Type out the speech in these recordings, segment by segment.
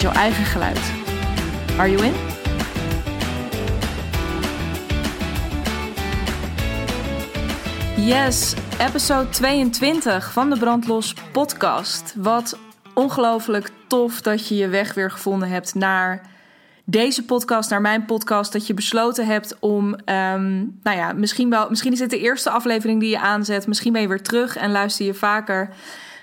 jouw eigen geluid. Are you in? Yes, episode 22 van de Brandlos podcast. Wat ongelooflijk tof dat je je weg weer gevonden hebt naar deze podcast, naar mijn podcast. Dat je besloten hebt om, ehm, nou ja, misschien wel, misschien is dit de eerste aflevering die je aanzet. Misschien ben je weer terug en luister je vaker.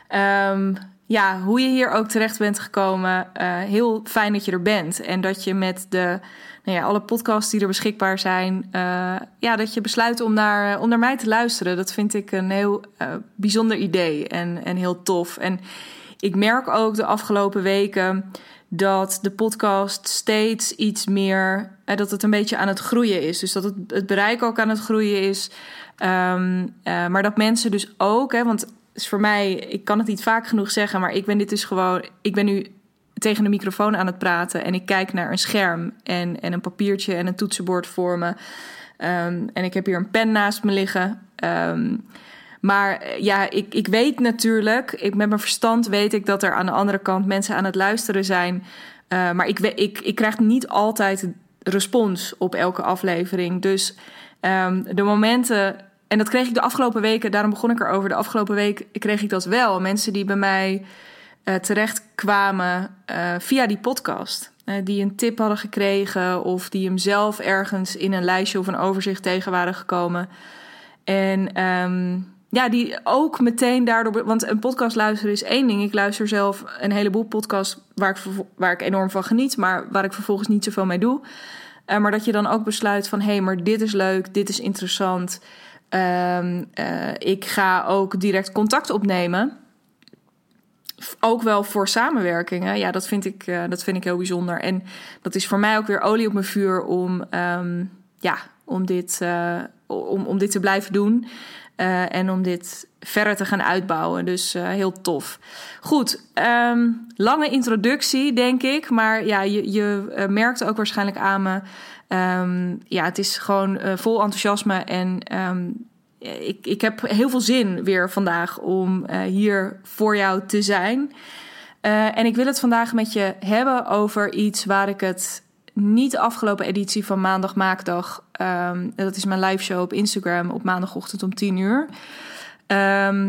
Ehm, ja, hoe je hier ook terecht bent gekomen. Uh, heel fijn dat je er bent. En dat je met de, nou ja, alle podcasts die er beschikbaar zijn, uh, ja, dat je besluit om naar, om naar mij te luisteren. Dat vind ik een heel bijzonder idee en, en heel tof. En ik merk ook de afgelopen weken dat de podcast steeds iets meer, dat het een beetje aan het groeien is. Dus dat het, het bereik ook aan het groeien is. Um, maar dat mensen dus ook, hè, want is voor mij, ik kan het niet vaak genoeg zeggen, maar ik ben dit dus gewoon, ik ben nu tegen de microfoon aan het praten en ik kijk naar een scherm en, en een papiertje en een toetsenbord voor me. Um, en ik heb hier een pen naast me liggen. Um, maar ja, ik, ik weet natuurlijk, ik, met mijn verstand weet ik dat er aan de andere kant mensen aan het luisteren zijn. Uh, maar ik, ik, ik krijg niet altijd respons op elke aflevering. Dus um, de momenten en dat kreeg ik de afgelopen weken, daarom begon ik erover. De afgelopen week kreeg ik dat wel. Mensen die bij mij uh, terecht kwamen uh, via die podcast. Uh, die een tip hadden gekregen of die hem zelf ergens in een lijstje of een overzicht tegen waren gekomen. En um, ja, die ook meteen daardoor. Want een podcast luisteren is één ding. Ik luister zelf een heleboel podcasts waar ik, waar ik enorm van geniet, maar waar ik vervolgens niet zoveel mee doe. maar dat je dan ook besluit van hé, hey, maar dit is leuk, dit is interessant. Um, uh, ik ga ook direct contact opnemen. Ook wel voor samenwerkingen. Ja, dat vind, ik, uh, dat vind ik heel bijzonder. En dat is voor mij ook weer olie op mijn vuur om, um, ja, om, dit, uh, om, om dit te blijven doen. en om dit verder te gaan uitbouwen. Dus heel tof. Goed, um, lange introductie, denk ik. Maar ja, je, je merkt ook waarschijnlijk aan me Um, ja, het is gewoon uh, vol enthousiasme. En um, ik, ik heb heel veel zin weer vandaag om uh, hier voor jou te zijn. Uh, en ik wil het vandaag met je hebben over iets waar ik het niet de afgelopen editie van Maandag Maakdag. Um, dat is mijn live show op Instagram op maandagochtend om 10 uur.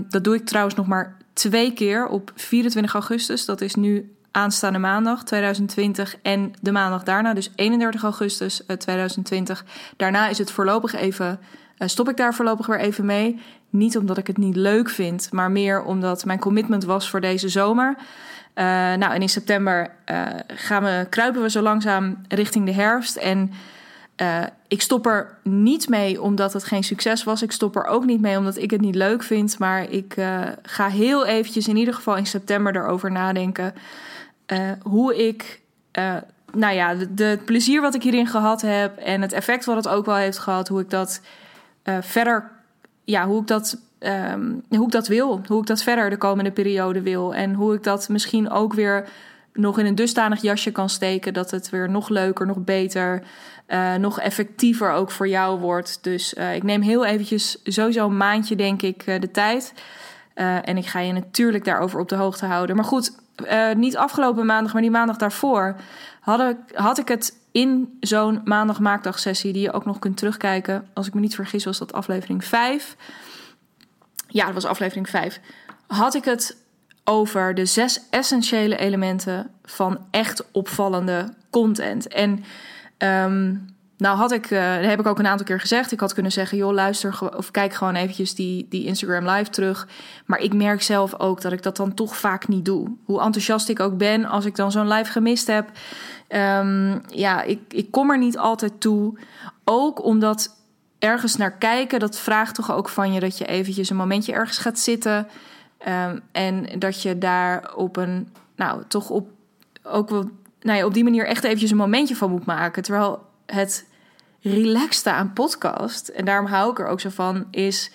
dat doe ik trouwens nog maar twee keer op 24 augustus. Dat is nu aanstaande maandag 2020 en de maandag daarna, dus 31 augustus 2020. Eh, daarna is het voorlopig even, uh, stop ik daar voorlopig weer even mee. Niet omdat ik het niet leuk vind, maar meer omdat mijn commitment was voor deze zomer. Uh, nou, en in september gaan we, kruipen we zo langzaam richting de herfst. En ik stop er niet mee omdat het geen succes was. Ik stop er ook niet mee omdat ik het niet leuk vind. Maar ik ga heel eventjes in ieder geval in september erover nadenken. Uh, hoe ik, nou ja, de, plezier wat ik hierin gehad heb en het effect wat het ook wel heeft gehad, hoe ik dat verder, ja, hoe ik dat, um, hoe ik dat wil. Hoe ik dat verder de komende periode wil. En hoe ik dat misschien ook weer nog in een dusdanig jasje kan steken dat het weer nog leuker, nog beter, nog effectiever ook voor jou wordt. Dus ik neem heel eventjes sowieso een maandje, denk ik, de tijd. en ik ga je natuurlijk daarover op de hoogte houden. Maar goed, niet afgelopen maandag, maar die maandag daarvoor had ik, had ik het in zo'n maandag maakdag sessie die je ook nog kunt terugkijken. Als ik me niet vergis was dat aflevering 5. Ja, dat was aflevering 5. Had ik het over de zes essentiële elementen van echt opvallende content. En um, nou had ik, uh, dat heb ik ook een aantal keer gezegd. Ik had kunnen zeggen, joh, luister of kijk gewoon eventjes die, die Instagram live terug. Maar ik merk zelf ook dat ik dat dan toch vaak niet doe. Hoe enthousiast ik ook ben als ik dan zo'n live gemist heb. Um, ja, ik, ik kom er niet altijd toe. Ook omdat ergens naar kijken, dat vraagt toch ook van je dat je eventjes een momentje ergens gaat zitten. Um, en dat je daar op een, nou, toch op ook wel nou ja, op die manier echt eventjes een momentje van moet maken. Terwijl het relaxte aan podcast, en daarom hou ik er ook zo van, is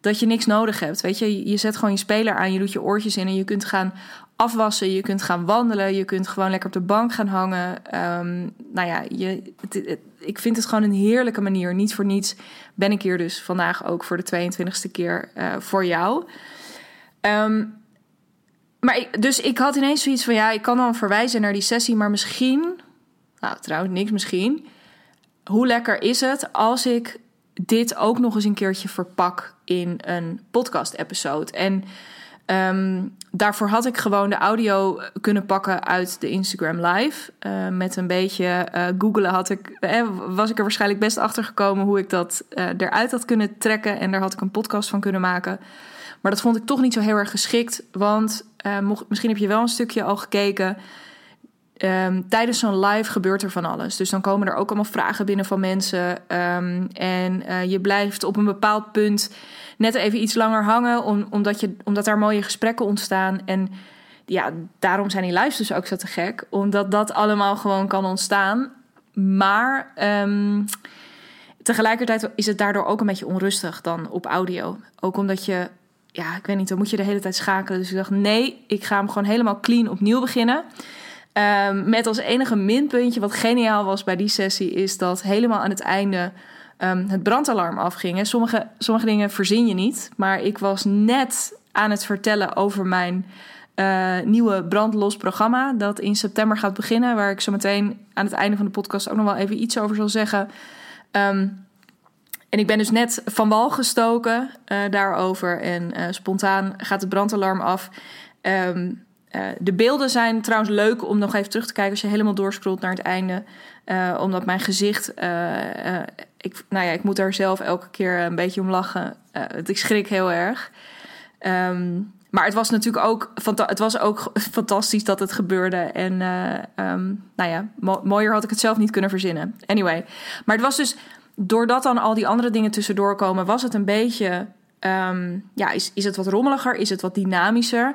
dat je niks nodig hebt. Weet je, je zet gewoon je speler aan, je doet je oortjes in en je kunt gaan afwassen, je kunt gaan wandelen, je kunt gewoon lekker op de bank gaan hangen. Um, nou ja, je, ik vind het gewoon een heerlijke manier. Niet voor niets ben ik hier dus vandaag ook voor de 22e keer uh, voor jou. Um, maar ik, dus ik had ineens zoiets van ja, ik kan dan verwijzen naar die sessie, maar misschien, nou trouwens niks misschien. Hoe lekker is het als ik dit ook nog eens een keertje verpak in een podcast-episode? En um, daarvoor had ik gewoon de audio kunnen pakken uit de Instagram Live. Uh, met een beetje uh, googelen had ik, eh, was ik er waarschijnlijk best achter gekomen hoe ik dat eruit had kunnen trekken. En daar had ik een podcast van kunnen maken. Maar dat vond ik toch niet zo heel erg geschikt. Want misschien heb je wel een stukje al gekeken. Um, tijdens zo'n live gebeurt er van alles. Dus dan komen er ook allemaal vragen binnen van mensen. Um, en uh, je blijft op een bepaald punt net even iets langer hangen, om, omdat, je, omdat daar mooie gesprekken ontstaan. En ja, daarom zijn die lives dus ook zo te gek, omdat dat allemaal gewoon kan ontstaan. Maar um, tegelijkertijd is het daardoor ook een beetje onrustig dan op audio. Ook omdat je, ja, ik weet niet, dan moet je de hele tijd schakelen. Dus ik dacht, nee, ik ga hem gewoon helemaal clean opnieuw beginnen. Um, met als enige minpuntje, wat geniaal was bij die sessie, is dat helemaal aan het einde um, het brandalarm afging. Sommige, sommige dingen verzin je niet, maar ik was net aan het vertellen over mijn uh, nieuwe brandlos programma. Dat in september gaat beginnen. Waar ik zo meteen aan het einde van de podcast ook nog wel even iets over zal zeggen. Um, en ik ben dus net van wal gestoken uh, daarover. En uh, spontaan gaat het brandalarm af. Um, uh, de beelden zijn trouwens leuk om nog even terug te kijken als je helemaal doorscrollt naar het einde. Uh, omdat mijn gezicht, uh, ik, nou ja, ik moet daar zelf elke keer een beetje om lachen. ik schrik heel erg. Um, maar het was natuurlijk ook, het was ook fantastisch dat het gebeurde. En um, nou ja, mo mooier had ik het zelf niet kunnen verzinnen. Anyway, maar het was dus, doordat dan al die andere dingen tussendoor komen, was het een beetje, um, ja, is, is het wat rommeliger, is het wat dynamischer.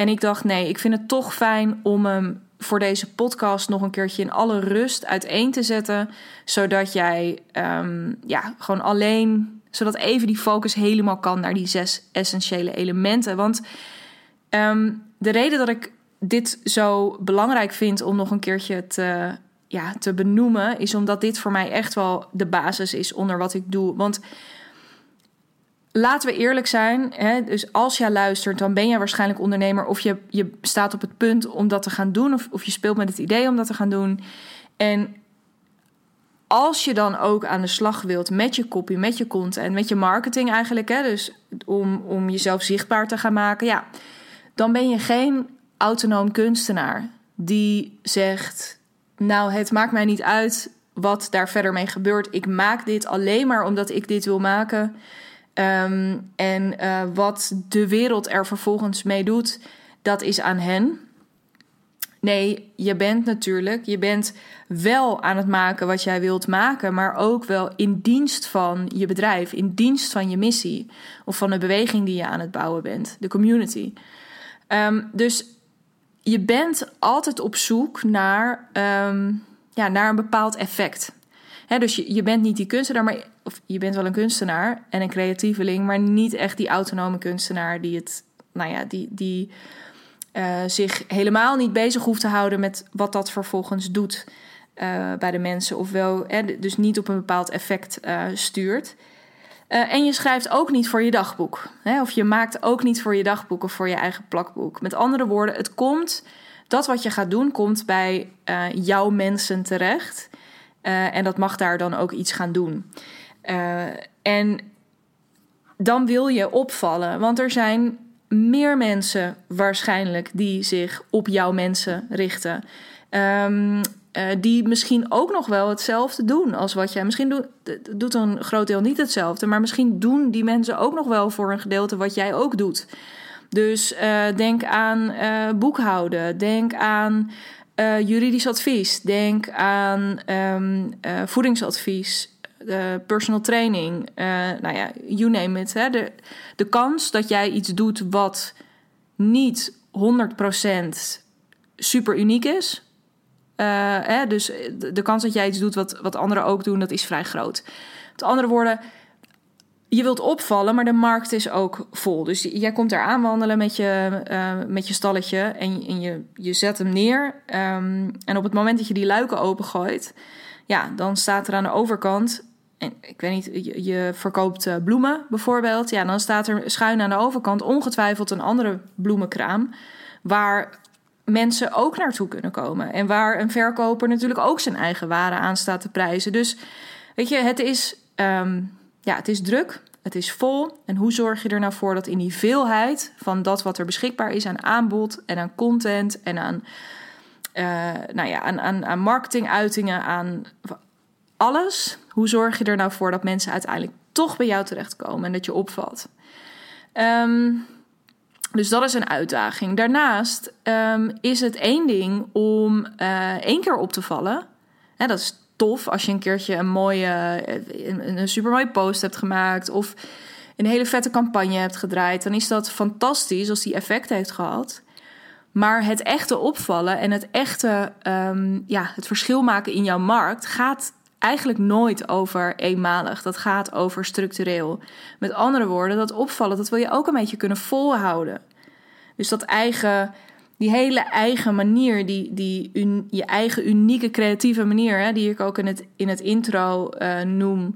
En ik dacht, nee, ik vind het toch fijn om hem voor deze podcast nog een keertje in alle rust uiteen te zetten. Zodat jij um, ja, gewoon alleen, zodat even die focus helemaal kan naar die zes essentiële elementen. Want um, de reden dat ik dit zo belangrijk vind om nog een keertje te, ja, te benoemen, is omdat dit voor mij echt wel de basis is onder wat ik doe. Want laten we eerlijk zijn. Hè, dus als jij luistert, dan ben jij waarschijnlijk ondernemer. Of je, je staat op het punt om dat te gaan doen. Of, of je speelt met het idee om dat te gaan doen. En als je dan ook aan de slag wilt met je copy, met je content, met je marketing eigenlijk. Hè, dus om, om jezelf zichtbaar te gaan maken. Ja, dan ben je geen autonoom kunstenaar die zegt... Nou, het maakt mij niet uit wat daar verder mee gebeurt. Ik maak dit alleen maar omdat ik dit wil maken. Um, en uh, wat de wereld er vervolgens mee doet, dat is aan hen. Nee, je bent natuurlijk, je bent wel aan het maken wat jij wilt maken, maar ook wel in dienst van je bedrijf, in dienst van je missie of van de beweging die je aan het bouwen bent, de community. Um, dus je bent altijd op zoek naar, um, ja, naar een bepaald effect dus je, je bent niet die kunstenaar, maar, of je bent wel een kunstenaar en een creatieveling, maar niet echt die autonome kunstenaar die het, nou ja, die, die uh, zich helemaal niet bezig hoeft te houden met wat dat vervolgens doet uh, bij de mensen. Ofwel, dus niet op een bepaald effect uh, stuurt. en je schrijft ook niet voor je dagboek. Of je maakt ook niet voor je dagboek of voor je eigen plakboek. Met andere woorden, het komt, dat wat je gaat doen, komt bij jouw mensen terecht. Uh, en dat mag daar dan ook iets gaan doen. Uh, en dan wil je opvallen, want er zijn meer mensen waarschijnlijk die zich op jouw mensen richten. Um, uh, die misschien ook nog wel hetzelfde doen als wat jij. Misschien doet, doet een groot deel niet hetzelfde, maar misschien doen die mensen ook nog wel voor een gedeelte wat jij ook doet. Dus denk aan boekhouden, denk aan uh, juridisch advies. Denk aan um, uh, voedingsadvies, uh, personal training. nou ja, you name it. Hè. De, de kans dat jij iets doet wat niet 100% super uniek is. hè, dus de, kans dat jij iets doet wat, wat anderen ook doen, dat is vrij groot. Met andere woorden, je wilt opvallen, maar de markt is ook vol. Dus jij komt daar aanwandelen met je, uh, met je stalletje en, en, je, je zet hem neer. Um, en op het moment dat je die luiken opengooit, ja, dan staat er aan de overkant. En ik weet niet, je, verkoopt uh, bloemen bijvoorbeeld. Ja, dan staat er schuin aan de overkant ongetwijfeld een andere bloemenkraam. Waar mensen ook naartoe kunnen komen. En waar een verkoper natuurlijk ook zijn eigen waren aan staat te prijzen. Dus weet je, het is. Um, ja, het is druk, het is vol. En hoe zorg je er nou voor dat in die veelheid van dat wat er beschikbaar is aan aanbod en aan content en aan, uh, nou ja, aan, aan, aan marketinguitingen, aan alles. Hoe zorg je er nou voor dat mensen uiteindelijk toch bij jou terechtkomen en dat je opvalt? Um, dus dat is een uitdaging. Daarnaast um, is het één ding om uh, één keer op te vallen. Hè, dat is tof als je een keertje een mooie, een, een super mooie post hebt gemaakt of een hele vette campagne hebt gedraaid, dan is dat fantastisch als die effect heeft gehad. Maar het echte opvallen en het echte um, ja, het verschil maken in jouw markt gaat eigenlijk nooit over eenmalig. Dat gaat over structureel. Met andere woorden, dat opvallen, dat wil je ook een beetje kunnen volhouden. Dus dat eigen die hele eigen manier, die, die je eigen unieke creatieve manier, hè, die ik ook in het, in het intro uh, noem,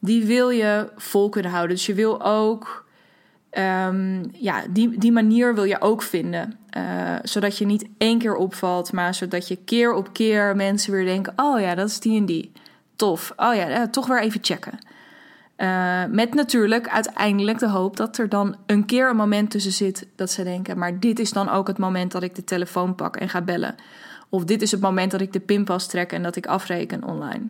die wil je vol kunnen houden. Dus je wil ook, um, ja, die, die manier wil je ook vinden. Uh, zodat je niet één keer opvalt, maar zodat je keer op keer mensen weer denken: oh ja, dat is die en die. Tof. Oh ja, toch weer even checken. Uh, met natuurlijk uiteindelijk de hoop dat er dan een keer een moment tussen zit dat ze denken: maar dit is dan ook het moment dat ik de telefoon pak en ga bellen. Of dit is het moment dat ik de pinpas trek en dat ik afreken online.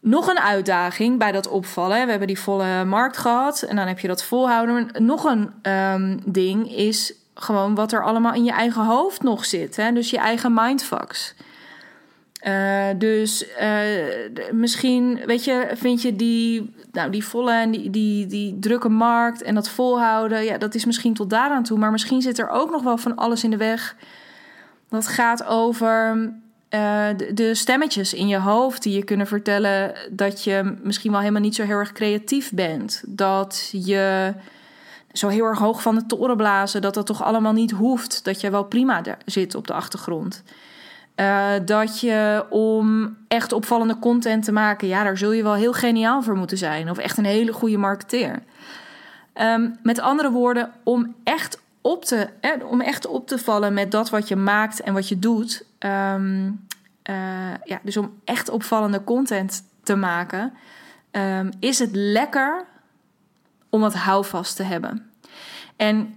Nog een uitdaging bij dat opvallen. We hebben die volle markt gehad en dan heb je dat volhouden. Nog een um, ding is gewoon wat er allemaal in je eigen hoofd nog zit. Hè? Dus je eigen mindfucks. Uh, dus uh, misschien, weet je, vind je die, nou, die volle en die, die, die drukke markt en dat volhouden, ja, dat is misschien tot daaraan toe. Maar misschien zit er ook nog wel van alles in de weg. Dat gaat over uh, de, de, stemmetjes in je hoofd die je kunnen vertellen dat je misschien wel helemaal niet zo heel erg creatief bent. Dat je zo heel erg hoog van de toren blazen, dat dat toch allemaal niet hoeft. Dat je wel prima zit op de achtergrond. Uh, dat je om echt opvallende content te maken, ja, daar zul je wel heel geniaal voor moeten zijn. Of echt een hele goede marketeer. Um, met andere woorden, om echt op te, eh, om echt op te vallen met dat wat je maakt en wat je doet. Um, uh, ja, dus om echt opvallende content te maken, um, is het lekker om wat houvast te hebben. En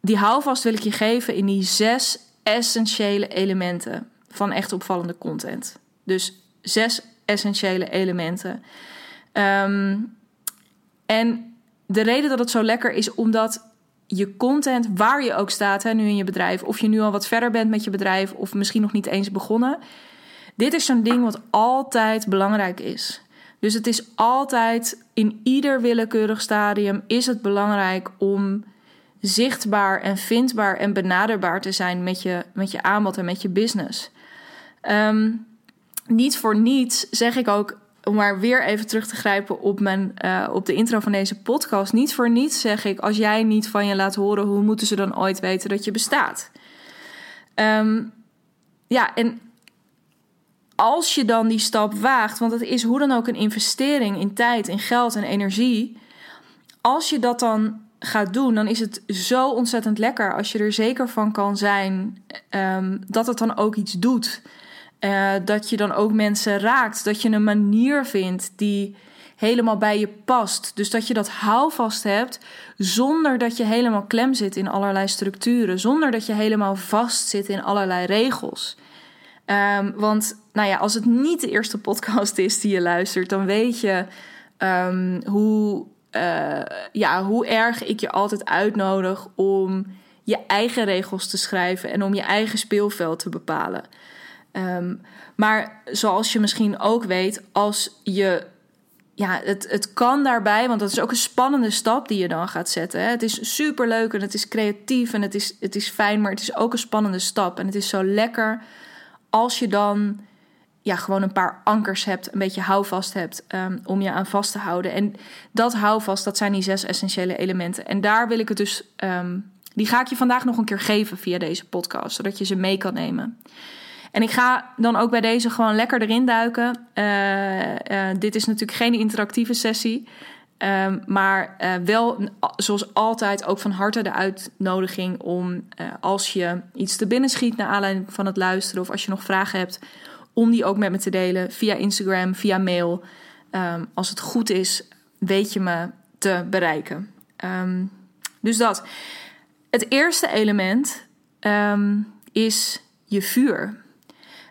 die houvast wil ik je geven in die zes essentiële elementen van echt opvallende content. Dus zes essentiële elementen. Um, en de reden dat het zo lekker is, omdat je content, waar je ook staat, hè, nu in je bedrijf, of je nu al wat verder bent met je bedrijf, of misschien nog niet eens begonnen. Dit is zo'n ding wat altijd belangrijk is. Dus het is altijd in ieder willekeurig stadium is het belangrijk om zichtbaar en vindbaar en benaderbaar te zijn met je, met je aanbod en met je business. Um, niet voor niets zeg ik ook, om maar weer even terug te grijpen op, mijn, uh, op de intro van deze podcast. Niet voor niets zeg ik, als jij niet van je laat horen, hoe moeten ze dan ooit weten dat je bestaat? Um, ja, en als je dan die stap waagt, want het is hoe dan ook een investering in tijd, in geld en energie. Als je dat dan gaat doen, dan is het zo ontzettend lekker als je er zeker van kan zijn um, dat het dan ook iets doet. Uh, dat je dan ook mensen raakt. Dat je een manier vindt die helemaal bij je past. Dus dat je dat houvast hebt zonder dat je helemaal klem zit in allerlei structuren. Zonder dat je helemaal vast zit in allerlei regels. Um, want nou ja, als het niet de eerste podcast is die je luistert, dan weet je um, hoe uh, ja, hoe erg ik je altijd uitnodig om je eigen regels te schrijven en om je eigen speelveld te bepalen. Um, maar zoals je misschien ook weet, als je ja, het, het kan daarbij, want dat is ook een spannende stap die je dan gaat zetten. Hè. Het is super leuk en het is creatief en het is, het is fijn, maar het is ook een spannende stap. En het is zo lekker als je dan ja, gewoon een paar ankers hebt, een beetje houvast hebt um, om je aan vast te houden. En dat houvast, dat zijn die zes essentiële elementen. En daar wil ik het dus, um, die ga ik je vandaag nog een keer geven via deze podcast, zodat je ze mee kan nemen. En ik ga dan ook bij deze gewoon lekker erin duiken. Uh, uh, dit is natuurlijk geen interactieve sessie. Um, maar uh, wel, zoals altijd, ook van harte de uitnodiging om als je iets te binnen schiet naar aanleiding van het luisteren of als je nog vragen hebt, om die ook met me te delen via Instagram, via mail. Um, als het goed is, weet je me te bereiken. Um, dus dat. Het eerste element is je vuur.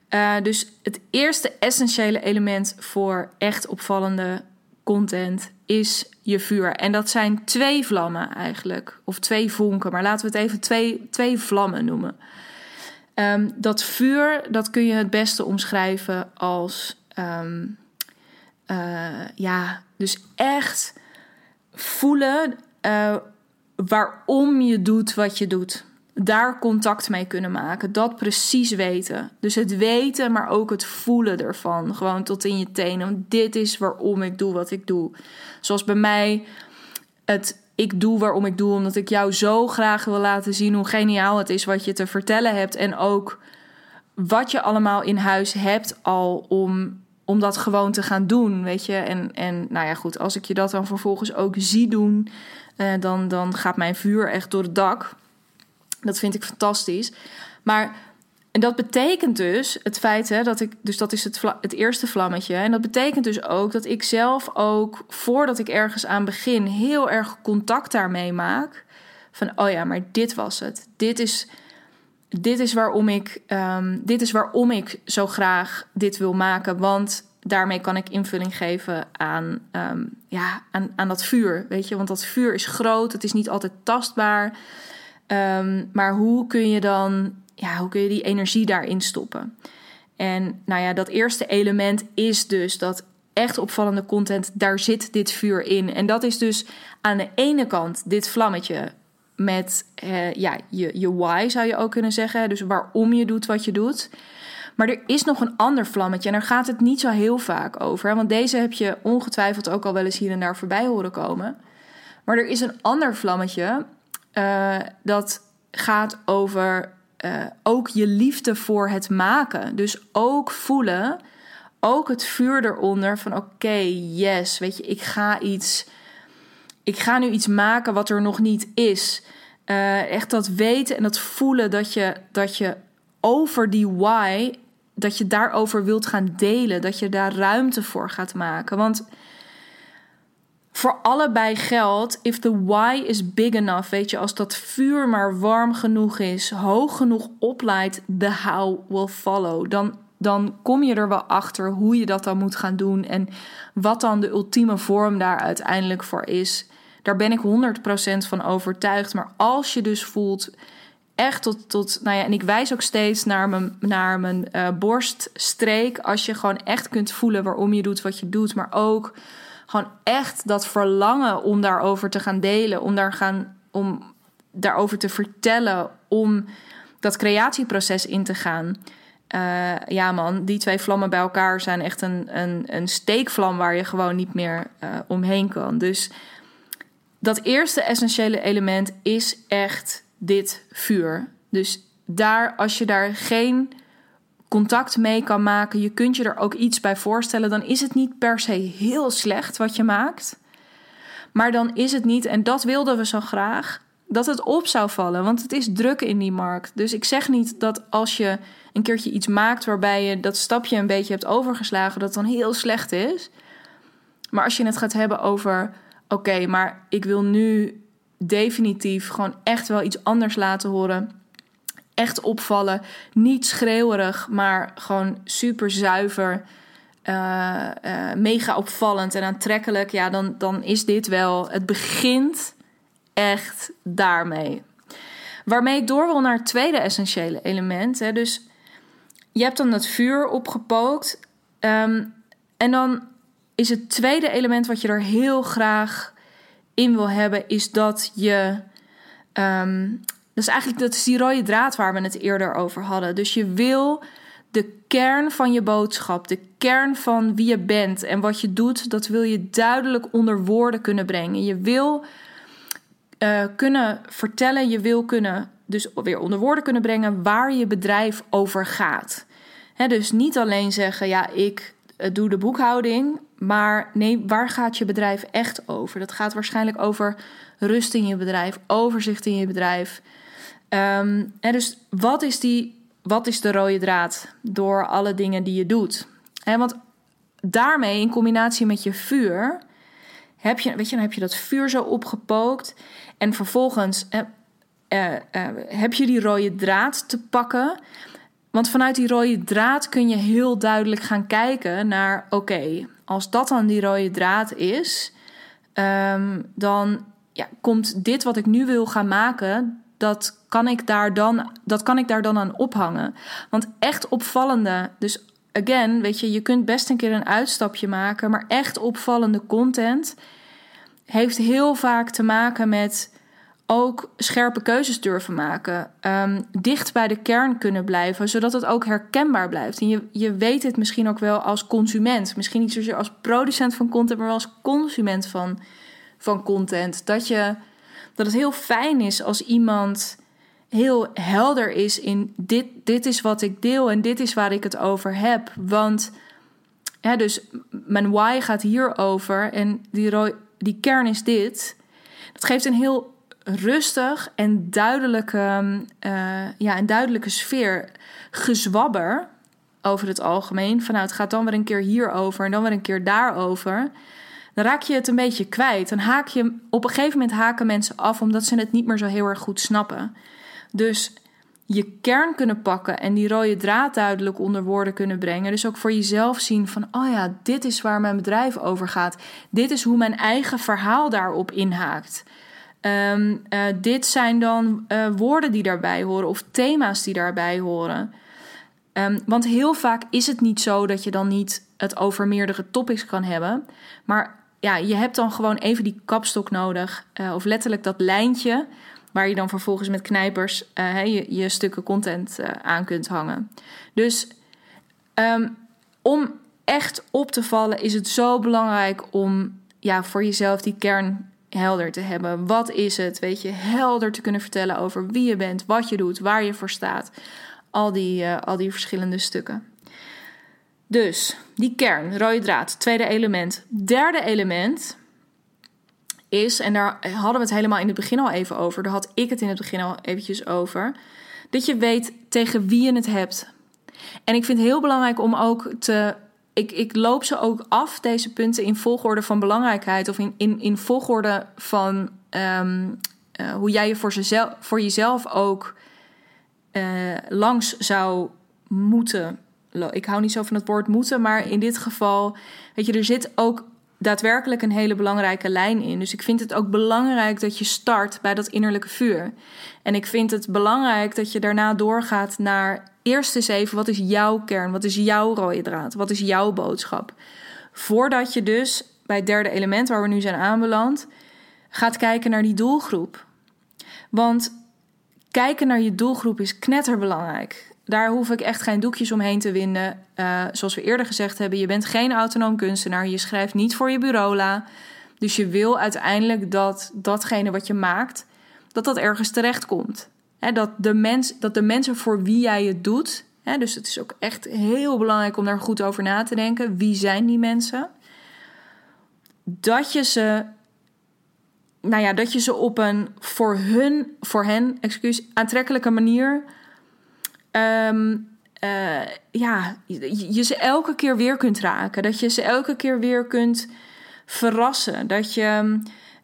Uh, dus het eerste essentiële element voor echt opvallende content is je vuur. En dat zijn twee vlammen eigenlijk. Of twee vonken, maar laten we het even twee, twee vlammen noemen. Um, dat vuur, dat kun je het beste omschrijven als... Um, uh, ja, dus echt voelen uh, waarom je doet wat je doet daar contact mee kunnen maken. Dat precies weten. Dus het weten, maar ook het voelen ervan. Gewoon tot in je tenen. Dit is waarom ik doe wat ik doe. Zoals bij mij het ik doe waarom ik doe. Omdat ik jou zo graag wil laten zien hoe geniaal het is wat je te vertellen hebt. En ook wat je allemaal in huis hebt al om, om dat gewoon te gaan doen. Weet je. En, en nou ja, goed. Als ik je dat dan vervolgens ook zie doen. Uh, dan, dan gaat mijn vuur echt door het dak. Dat vind ik fantastisch. Maar en dat betekent dus het feit hè, dat ik, dus dat is het, het eerste vlammetje. En dat betekent dus ook dat ik zelf ook, voordat ik ergens aan begin, heel erg contact daarmee maak. Van, oh ja, maar dit was het. Dit is, dit is, waarom, ik, um, dit is waarom ik zo graag dit wil maken. Want daarmee kan ik invulling geven aan, um, ja, aan, aan dat vuur. Weet je, want dat vuur is groot, het is niet altijd tastbaar. Um, maar hoe kun je dan, ja, hoe kun je die energie daarin stoppen? En nou ja, dat eerste element is dus dat echt opvallende content, daar zit dit vuur in. En dat is dus aan de ene kant dit vlammetje met uh, ja, je, je why zou je ook kunnen zeggen. Dus waarom je doet wat je doet. Maar er is nog een ander vlammetje en daar gaat het niet zo heel vaak over. Want deze heb je ongetwijfeld ook al wel eens hier en daar voorbij horen komen. Maar er is een ander vlammetje uh, dat gaat over uh, ook je liefde voor het maken. Dus ook voelen, ook het vuur eronder van oké, yes, weet je, ik ga iets, ik ga nu iets maken wat er nog niet is. Uh, echt dat weten en dat voelen dat je, dat je over die why, dat je daarover wilt gaan delen, dat je daar ruimte voor gaat maken. Want voor allebei geldt, if the why is big enough, weet je, als dat vuur maar warm genoeg is, hoog genoeg opleidt, the how will follow. Dan, dan kom je er wel achter hoe je dat dan moet gaan doen en wat dan de ultieme vorm daar uiteindelijk voor is. Daar ben ik 100% van overtuigd. Maar als je dus voelt, echt tot, tot nou ja, en ik wijs ook steeds naar mijn, naar mijn uh, borststreek. Als je gewoon echt kunt voelen waarom je doet wat je doet, maar ook gewoon echt dat verlangen om daarover te gaan delen, om, daar gaan, om daarover te vertellen, om dat creatieproces in te gaan. Uh, ja, man, die twee vlammen bij elkaar zijn echt een, een, een steekvlam waar je gewoon niet meer uh, omheen kan. Dus dat eerste essentiële element is echt dit vuur. Dus daar, als je daar geen contact mee kan maken, je kunt je er ook iets bij voorstellen, dan is het niet per se heel slecht wat je maakt. Maar dan is het niet, en dat wilden we zo graag, dat het op zou vallen. Want het is druk in die markt. Dus ik zeg niet dat als je een keertje iets maakt waarbij je dat stapje een beetje hebt overgeslagen, dat dan heel slecht is. Maar als je het gaat hebben over: oké, maar ik wil nu definitief gewoon echt wel iets anders laten horen echt opvallen. Niet schreeuwerig, maar gewoon super zuiver. Uh, uh, mega opvallend en aantrekkelijk. Ja, dan, dan is dit wel. Het begint echt daarmee. Waarmee ik door wil naar het tweede essentiële element. Hè. Dus je hebt dan het vuur opgepookt. Um, en dan is het tweede element wat je er heel graag in wil hebben, is dat je. Um, dat is eigenlijk dat is die rode draad waar we het eerder over hadden. Dus je wil de kern van je boodschap, de kern van wie je bent en wat je doet, dat wil je duidelijk onder woorden kunnen brengen. Je wil uh, kunnen vertellen, je wil kunnen dus weer onder woorden kunnen brengen waar je bedrijf over gaat. dus niet alleen zeggen, ja, ik uh, doe de boekhouding, maar nee, waar gaat je bedrijf echt over? Dat gaat waarschijnlijk over rust in je bedrijf, overzicht in je bedrijf. Um, dus wat is, die, wat is de rode draad door alle dingen die je doet? En want daarmee, in combinatie met je vuur, heb je, weet je, dan heb je dat vuur zo opgepookt. En vervolgens eh, eh, heb je die rode draad te pakken. Want vanuit die rode draad kun je heel duidelijk gaan kijken naar: oké, als dat dan die rode draad is, um, dan ja, komt dit wat ik nu wil gaan maken, dat kan ik daar dan, dat kan ik daar dan aan ophangen. Want echt opvallende, dus again, weet je, je kunt best een keer een uitstapje maken, maar echt opvallende content heeft heel vaak te maken met ook scherpe keuzes durven maken. Um, dicht bij de kern kunnen blijven, zodat het ook herkenbaar blijft. En je, je weet het misschien ook wel als consument. Misschien niet zozeer als producent van content, maar wel als consument van, van content. Dat, je, dat het heel fijn is als iemand heel helder is in dit, dit is wat ik deel en dit is waar ik het over heb. Want ja, dus mijn why gaat hierover en die, die kern is dit. Dat geeft een heel rustig en duidelijke, uh, ja, een duidelijke sfeer. Gezwabber over het algemeen. Van nou, het gaat dan weer een keer hierover en dan weer een keer daarover. Dan raak je het een beetje kwijt. Dan haak je op een gegeven moment haken mensen af omdat ze het niet meer zo heel erg goed snappen. Dus je kern kunnen pakken en die rode draad duidelijk onder woorden kunnen brengen. Dus ook voor jezelf zien van, oh ja, dit is waar mijn bedrijf over gaat. Dit is hoe mijn eigen verhaal daarop inhaakt. Um, uh, dit zijn dan uh, woorden die daarbij horen of thema's die daarbij horen. Um, want heel vaak is het niet zo dat je dan niet het over meerdere topics kan hebben. Maar ja, je hebt dan gewoon even die kapstok nodig. Uh, of letterlijk dat lijntje waar je dan vervolgens met knijpers je, je, stukken content aan kunt hangen. Dus um, om echt op te vallen is het zo belangrijk om ja, voor jezelf die kern helder te hebben. Wat is het? Weet je, helder te kunnen vertellen over wie je bent, wat je doet, waar je voor staat. Al die, al die verschillende stukken. Dus die kern, rode draad, tweede element. Derde element is, en daar hadden we het helemaal in het begin al even over, daar had ik het in het begin al eventjes over, dat je weet tegen wie je het hebt. En ik vind het heel belangrijk om ook te ik, ik loop ze ook af, deze punten, in volgorde van belangrijkheid of in, in, volgorde van ehm, eh, hoe jij je voor, jezelf, voor jezelf ook uh, langs zou moeten. Ik hou niet zo van het woord moeten, maar in dit geval, weet je, er zit ook daadwerkelijk een hele belangrijke lijn in. Dus ik vind het ook belangrijk dat je start bij dat innerlijke vuur. En ik vind het belangrijk dat je daarna doorgaat naar eerst eens even wat is jouw kern, wat is jouw rode draad, wat is jouw boodschap. Voordat je dus bij het derde element waar we nu zijn aanbeland, gaat kijken naar die doelgroep. Want kijken naar je doelgroep is knetterbelangrijk. Daar hoef ik echt geen doekjes omheen te winden. Uh, zoals we eerder gezegd hebben, je bent geen autonoom kunstenaar. Je schrijft niet voor je bureaula. Dus je wil uiteindelijk dat datgene wat je maakt, dat dat ergens terecht komt. dat, de mens, dat de mensen voor wie jij het doet. dus het is ook echt heel belangrijk om daar goed over na te denken. Wie zijn die mensen? Dat je ze. Nou ja, dat je ze op een voor hun, voor hen, excuus, aantrekkelijke manier um, uh, ja, je, ze elke keer weer kunt raken. Dat je ze elke keer weer kunt verrassen. Dat je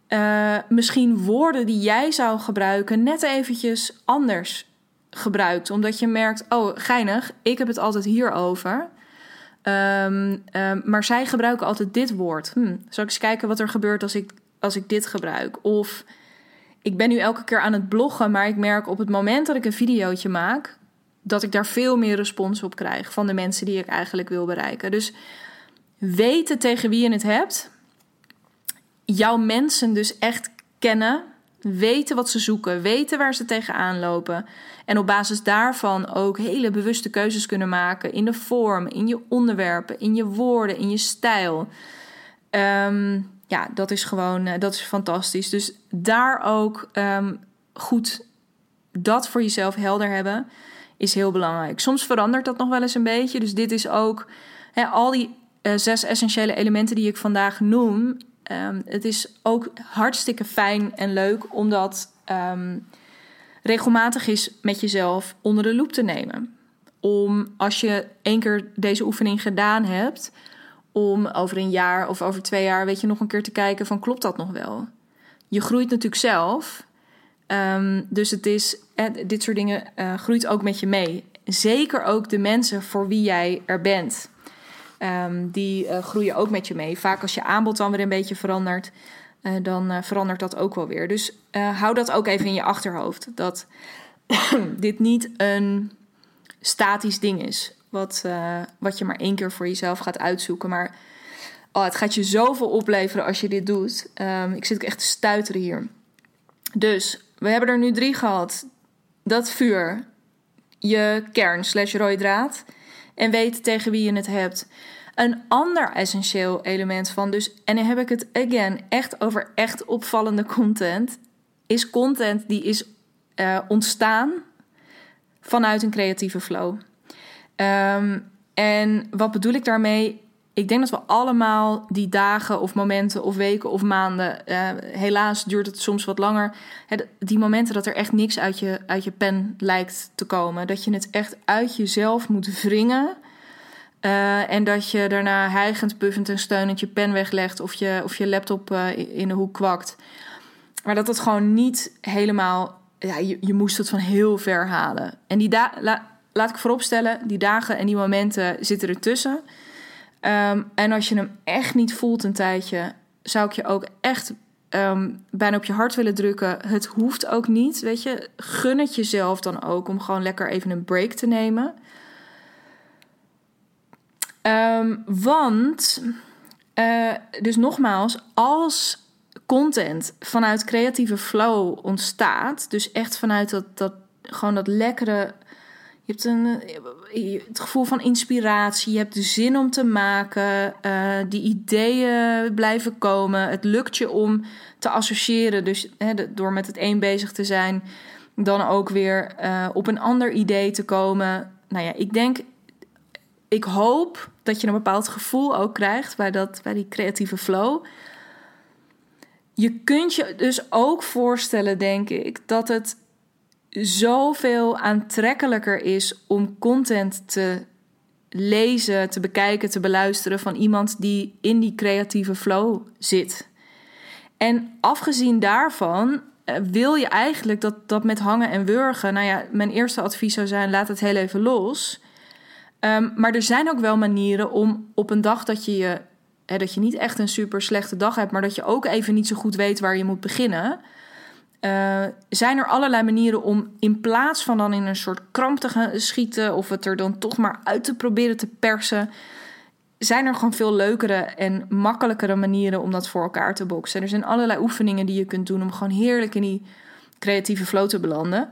uh, misschien woorden die jij zou gebruiken net eventjes anders gebruikt. Omdat je merkt, oh geinig, ik heb het altijd hierover. Um, maar zij gebruiken altijd dit woord. Hm, zal ik eens kijken wat er gebeurt als ik, als ik dit gebruik? Of ik ben nu elke keer aan het bloggen, maar ik merk op het moment dat ik een videootje maak, dat ik daar veel meer respons op krijg van de mensen die ik eigenlijk wil bereiken. Dus weten tegen wie je het hebt. Jouw mensen dus echt kennen. Weten wat ze zoeken. Weten waar ze tegenaan lopen. En op basis daarvan ook hele bewuste keuzes kunnen maken. In de vorm, in je onderwerpen, in je woorden, in je stijl. Ehm, ja, dat is gewoon eh, dat is fantastisch. Dus daar ook ehm, goed dat voor jezelf helder hebben is heel belangrijk. Soms verandert dat nog wel eens een beetje. Dus dit is ook hè, al die uh, zes essentiële elementen die ik vandaag noem. Um, het is ook hartstikke fijn en leuk om dat um, regelmatig is met jezelf onder de loep te nemen. Om als je één keer deze oefening gedaan hebt, om over een jaar of over twee jaar, weet je, nog een keer te kijken van klopt dat nog wel? Je groeit natuurlijk zelf. Um, dus het is, eh, dit soort dingen uh, groeit ook met je mee. Zeker ook de mensen voor wie jij er bent. Um, die uh, groeien ook met je mee. Vaak als je aanbod dan weer een beetje verandert, uh, dan verandert dat ook wel weer. Dus hou dat ook even in je achterhoofd. Dat dit niet een statisch ding is. Wat, wat je maar één keer voor jezelf gaat uitzoeken. Maar oh, het gaat je zoveel opleveren als je dit doet. Um, ik zit ook echt te stuiteren hier. Dus we hebben er nu drie gehad. Dat vuur, je kern slash rode draad en weten tegen wie je het hebt. Een ander essentieel element van dus, en dan heb ik het again echt over echt opvallende content, is content die is uh, ontstaan vanuit een creatieve flow. Um, en wat bedoel ik daarmee? Ik denk dat we allemaal die dagen of momenten of weken of maanden, uh, helaas duurt het soms wat langer, die momenten dat er echt niks uit je, uit je pen lijkt te komen. Dat je het echt uit jezelf moet wringen. Uh, en dat je daarna hijgend, puffend en steunend je pen weglegt of je, of je laptop uh, in de hoek kwakt. Maar dat het gewoon niet helemaal. Ja, je, moest het van heel ver halen. En die laat ik vooropstellen, die dagen en die momenten zitten ertussen. Um, en als je hem echt niet voelt een tijdje, zou ik je ook echt um, bijna op je hart willen drukken. Het hoeft ook niet, weet je. Gun het jezelf dan ook om gewoon lekker even een break te nemen. Um, want, uh, dus nogmaals, als content vanuit creatieve flow ontstaat, dus echt vanuit dat, dat gewoon dat lekkere. Je hebt een, eh, het gevoel van inspiratie, je hebt de zin om te maken, uh, die ideeën blijven komen. Het lukt je om te associëren, dus hè, door met het een bezig te zijn, dan ook weer uh, op een ander idee te komen. Nou ja, ik denk ik hoop dat je een bepaald gevoel ook krijgt bij, dat, bij die creatieve flow. Je kunt je dus ook voorstellen, denk ik, dat het zoveel aantrekkelijker is om content te lezen, te bekijken, te beluisteren van iemand die in die creatieve flow zit. En afgezien daarvan eh, wil je eigenlijk dat, dat met hangen en wurgen. Nou ja, mijn eerste advies zou zijn: laat het heel even los. Um, maar er zijn ook wel manieren om op een dag dat je, je hè, dat je niet echt een super slechte dag hebt, maar dat je ook even niet zo goed weet waar je moet beginnen. Uh, zijn er allerlei manieren om in plaats van dan in een soort kramp te gaan schieten of het er dan toch maar uit te proberen te persen, zijn er gewoon veel leukere en makkelijkere manieren om dat voor elkaar te boksen. Er zijn allerlei oefeningen die je kunt doen om gewoon heerlijk in die creatieve flow te belanden.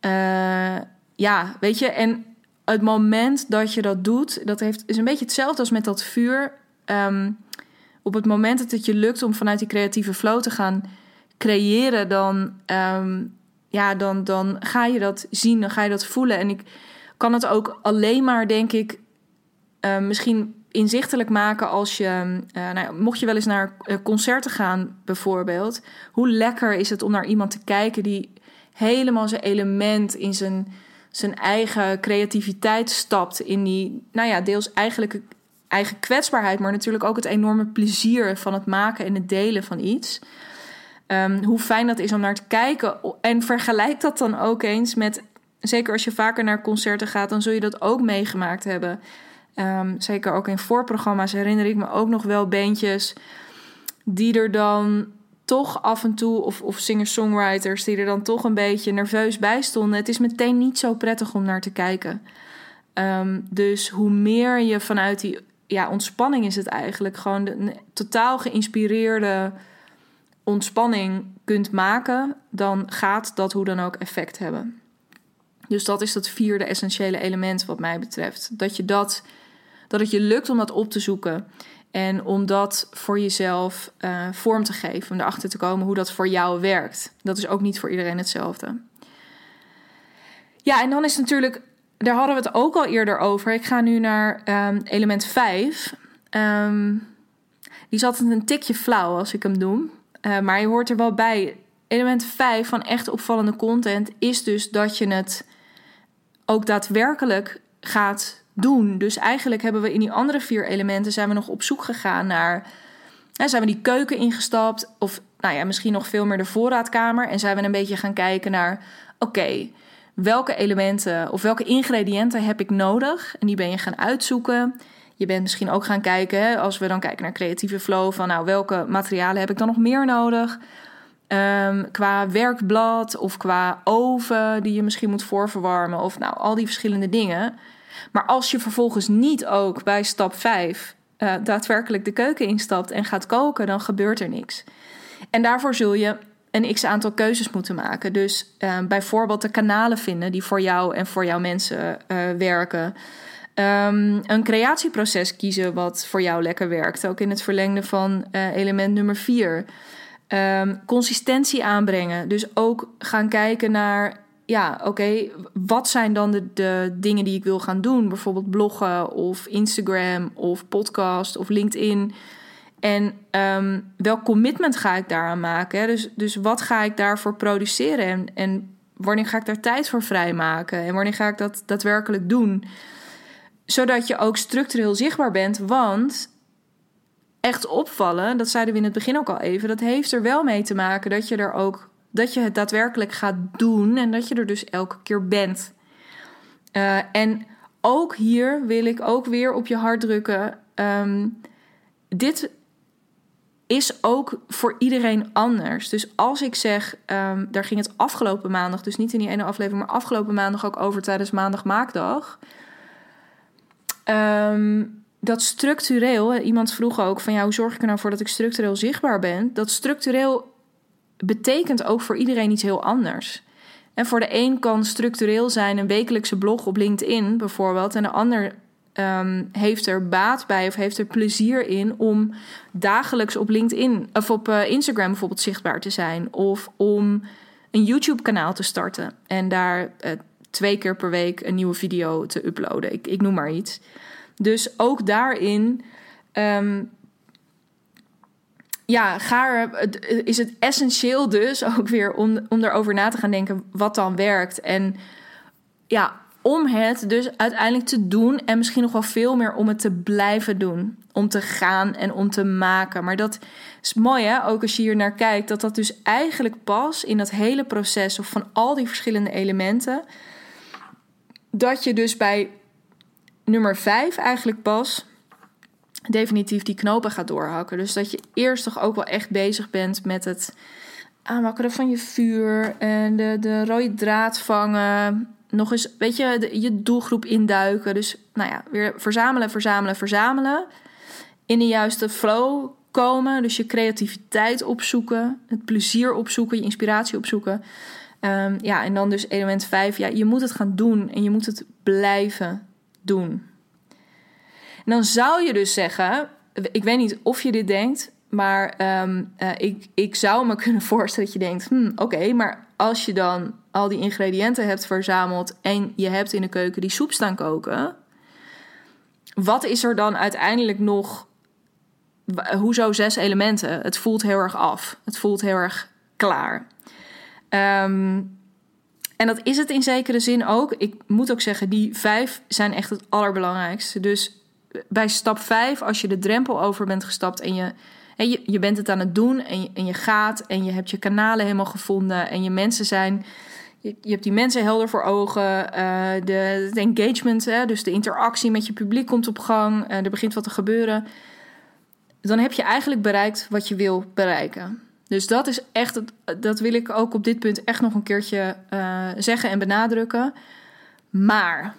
Uh, ja, weet je, en het moment dat je dat doet, dat heeft, is een beetje hetzelfde als met dat vuur. Um, op het moment dat het je lukt om vanuit die creatieve flow te gaan creëren, dan, um, ja, dan, dan ga je dat zien, dan ga je dat voelen. En ik kan het ook alleen maar, denk ik, uh, misschien inzichtelijk maken als je, uh, nou, mocht je wel eens naar eh, concerten gaan, bijvoorbeeld. Hoe lekker is het om naar iemand te kijken die helemaal zijn element in zijn zijn eigen creativiteit stapt in die, nou ja, deels eigenlijk eigen kwetsbaarheid, maar natuurlijk ook het enorme plezier van het maken en het delen van iets. Um, hoe fijn dat is om naar te kijken. En vergelijk dat dan ook eens met, zeker als je vaker naar concerten gaat, dan zul je dat ook meegemaakt hebben. Um, zeker ook in voorprogramma's herinner ik me ook nog wel beentjes die er dan toch af en toe, of, of singer-songwriters die er dan toch een beetje nerveus bij stonden. Het is meteen niet zo prettig om naar te kijken. Um, dus hoe meer je vanuit die ja, ontspanning is het eigenlijk. Gewoon een totaal geïnspireerde ontspanning kunt maken, dan gaat dat hoe dan ook effect hebben. Dus dat is dat vierde essentiële element wat mij betreft. Dat je dat, dat het je lukt om dat op te zoeken. En om dat voor jezelf uh, vorm te geven. Om erachter te komen hoe dat voor jou werkt. Dat is ook niet voor iedereen hetzelfde. Ja, en dan is natuurlijk, daar hadden we het ook al eerder over. Ik ga nu naar um, element 5. Um, ehm, die zat een tikje flauw als ik hem noem. Uh, maar je hoort er wel bij. Element 5 van echt opvallende content is dus dat je het ook daadwerkelijk gaat doen. Dus eigenlijk hebben we in die andere vier elementen zijn we nog op zoek gegaan naar. Hè, zijn we die keuken ingestapt? Of nou ja, misschien nog veel meer de voorraadkamer. En zijn we een beetje gaan kijken naar. Oké, welke elementen of welke ingrediënten heb ik nodig? En die ben je gaan uitzoeken. Je bent misschien ook gaan kijken, als we dan kijken naar creatieve flow, van nou welke materialen heb ik dan nog meer nodig? Um, qua werkblad of qua oven die je misschien moet voorverwarmen of nou al die verschillende dingen. Maar als je vervolgens niet ook bij stap 5 uh, eh, daadwerkelijk de keuken instapt en gaat koken, dan gebeurt er niks. En daarvoor zul je een x aantal keuzes moeten maken. Dus uh, bijvoorbeeld de kanalen vinden die voor jou en voor jouw mensen uh, werken. Um, een creatieproces kiezen wat voor jou lekker werkt. Ook in het verlengde van uh, element nummer 4. Um, ehm, consistentie aanbrengen. Dus ook gaan kijken naar ja, oké, wat zijn dan de, de dingen die ik wil gaan doen? Bijvoorbeeld bloggen of Instagram of podcast of LinkedIn. En um, welk commitment ga ik daaraan maken? Dus, dus wat ga ik daarvoor produceren? En, en wanneer ga ik daar tijd voor vrijmaken? En wanneer ga ik dat daadwerkelijk doen? Zodat je ook structureel zichtbaar bent. Want echt opvallen, dat zeiden we in het begin ook al even, dat heeft er wel mee te maken dat je er ook dat je het daadwerkelijk gaat doen en dat je er dus elke keer bent. Uh, en ook hier wil ik ook weer op je hart drukken. Um, dit is ook voor iedereen anders. Dus als ik zeg, um, daar ging het afgelopen maandag, dus niet in die ene aflevering, maar afgelopen maandag ook over tijdens maandag maakdag. Um, dat structureel, iemand vroeg ook van ja, hoe zorg ik er nou voor dat ik structureel zichtbaar ben? Dat structureel betekent ook voor iedereen iets heel anders. En voor de een kan structureel zijn een wekelijkse blog op LinkedIn bijvoorbeeld. En de ander um, heeft er baat bij of heeft er plezier in om dagelijks op LinkedIn of op uh, Instagram bijvoorbeeld zichtbaar te zijn. Of om een YouTube-kanaal te starten en daar uh, twee keer per week een nieuwe video te uploaden. Ik, ik noem maar iets. Dus ook daarin um, ja, is het essentieel dus ook weer om, om erover na te gaan denken wat dan werkt. En ja, om het dus uiteindelijk te doen en misschien nog wel veel meer om het te blijven doen. Om te gaan en om te maken. Maar dat is mooi hè, ook als je hier naar kijkt, dat dat dus eigenlijk pas in dat hele proces of van al die verschillende elementen, dat je dus bij nummer 5 eigenlijk pas definitief die knopen gaat doorhakken. Dus dat je eerst toch ook wel echt bezig bent met het aanwakkeren van je vuur en de, de rode draad vangen. Nog eens, weet je, je doelgroep induiken. Dus nou ja, weer verzamelen, verzamelen, verzamelen. In de juiste flow komen. Dus je creativiteit opzoeken, het plezier opzoeken, je inspiratie opzoeken. Um, ja, en dan dus element 5. Ja, je moet het gaan doen en je moet het blijven doen dan zou je dus zeggen, ik weet niet of je dit denkt, maar ehm, eh, ik, ik zou me kunnen voorstellen dat je denkt: hmm, oké, maar als je dan al die ingrediënten hebt verzameld en je hebt in de keuken die soep staan koken, wat is er dan uiteindelijk nog? Hoezo zes elementen? Het voelt heel erg af. Het voelt heel erg klaar. Ehm, en dat is het in zekere zin ook. Ik moet ook zeggen, die vijf zijn echt het allerbelangrijkste. Dus bij stap 5, als je de drempel over bent gestapt en je, en je, je bent het aan het doen en je, en je gaat en je hebt je kanalen helemaal gevonden en je mensen zijn. Je, hebt die mensen helder voor ogen. Uh, de, het engagement, hè, dus de interactie met je publiek komt op gang. Uh, er begint wat te gebeuren. Dan heb je eigenlijk bereikt wat je wil bereiken. Dus dat is echt, dat wil ik ook op dit punt echt nog een keertje uh, zeggen en benadrukken. Maar